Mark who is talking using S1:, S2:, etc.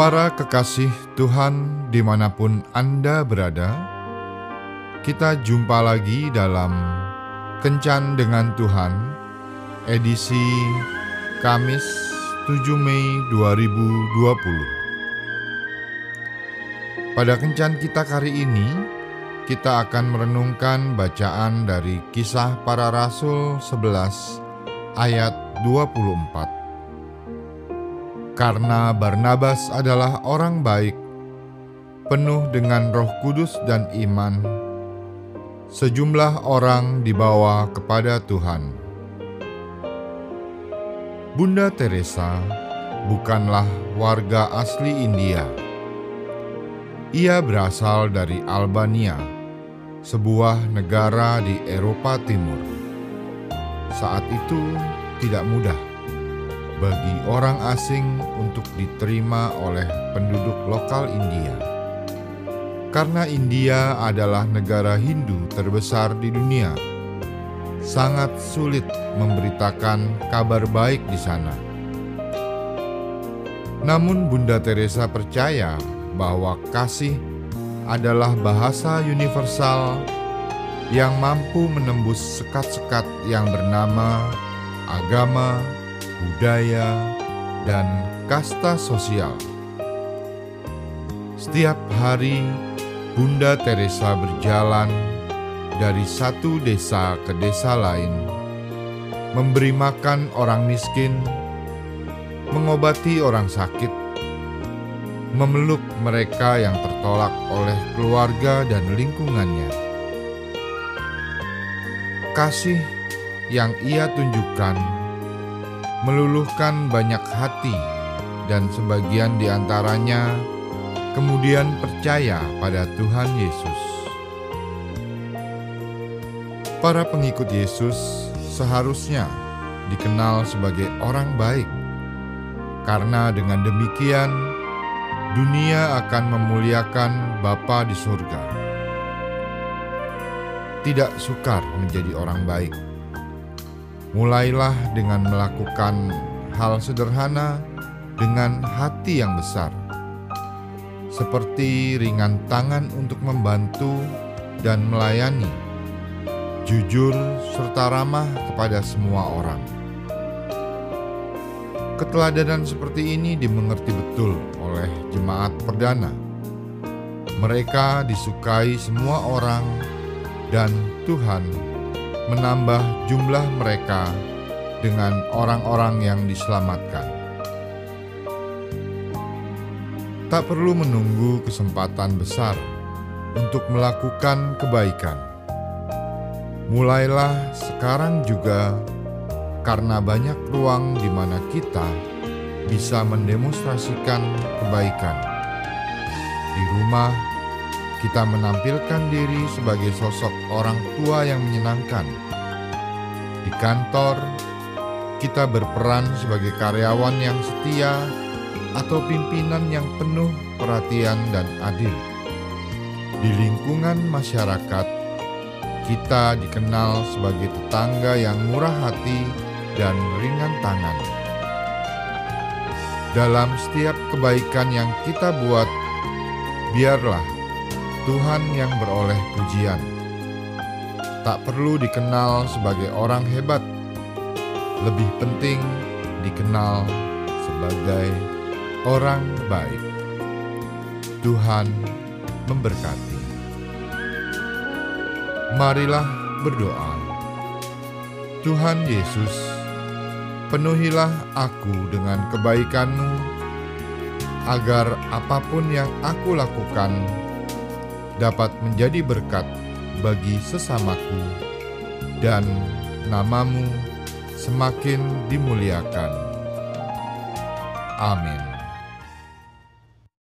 S1: Para kekasih Tuhan di mana pun Anda berada, kita jumpa lagi dalam Kencan dengan Tuhan, edisi Kamis 7 Mei 2020. Pada Kencan kita kali ini, kita akan merenungkan bacaan dari kisah para rasul 11 ayat 24 karena Barnabas adalah orang baik, penuh dengan Roh Kudus dan iman. Sejumlah orang dibawa kepada Tuhan. Bunda Teresa bukanlah warga asli India. Ia berasal dari Albania, sebuah negara di Eropa Timur. Saat itu tidak mudah bagi orang asing untuk diterima oleh penduduk lokal India. Karena India adalah negara Hindu terbesar di dunia, sangat sulit memberitakan kabar baik di sana. Namun Bunda Teresa percaya bahwa kasih adalah bahasa universal yang mampu menembus sekat-sekat yang bernama agama, budaya, dan kasta sosial. Setiap hari, Bunda Teresa berjalan dari satu desa ke desa lain, memberi makan orang miskin, mengobati orang sakit, memeluk mereka yang tertolak oleh keluarga dan lingkungannya. Kasih yang ia tunjukkan meluluhkan banyak hati, dan sebagian di antaranya kemudian percaya pada Tuhan Yesus. Para pengikut Yesus seharusnya dikenal sebagai orang baik, karena dengan demikian dunia akan memuliakan Bapa di surga. Tidak sukar menjadi orang baik Mulailah dengan melakukan hal sederhana dengan hati yang besar, seperti ringan tangan untuk membantu dan melayani, jujur serta ramah kepada semua orang. Keteladanan seperti ini dimengerti betul oleh jemaat perdana. Mereka disukai semua orang, dan Tuhan menambah jumlah mereka dengan orang-orang yang diselamatkan. Tak perlu menunggu kesempatan besar untuk melakukan kebaikan. Mulailah sekarang juga, karena banyak ruang di mana kita bisa mendemonstrasikan kebaikan di rumah kita menampilkan diri sebagai sosok orang tua yang menyenangkan. Di kantor, kita berperan sebagai karyawan yang setia atau pimpinan yang penuh perhatian dan adil. Di lingkungan masyarakat, kita dikenal sebagai tetangga yang murah hati dan ringan tangan. Dalam setiap kebaikan yang kita buat, biarlah Tuhan yang beroleh pujian. Tak perlu dikenal sebagai orang hebat, lebih penting dikenal sebagai orang baik. Tuhan memberkati. Marilah berdoa. Tuhan Yesus, penuhilah aku dengan kebaikan-Mu, agar apa pun yang aku lakukan dapat menjadi berkat bagi sesamaku dan namamu semakin dimuliakan. Amin.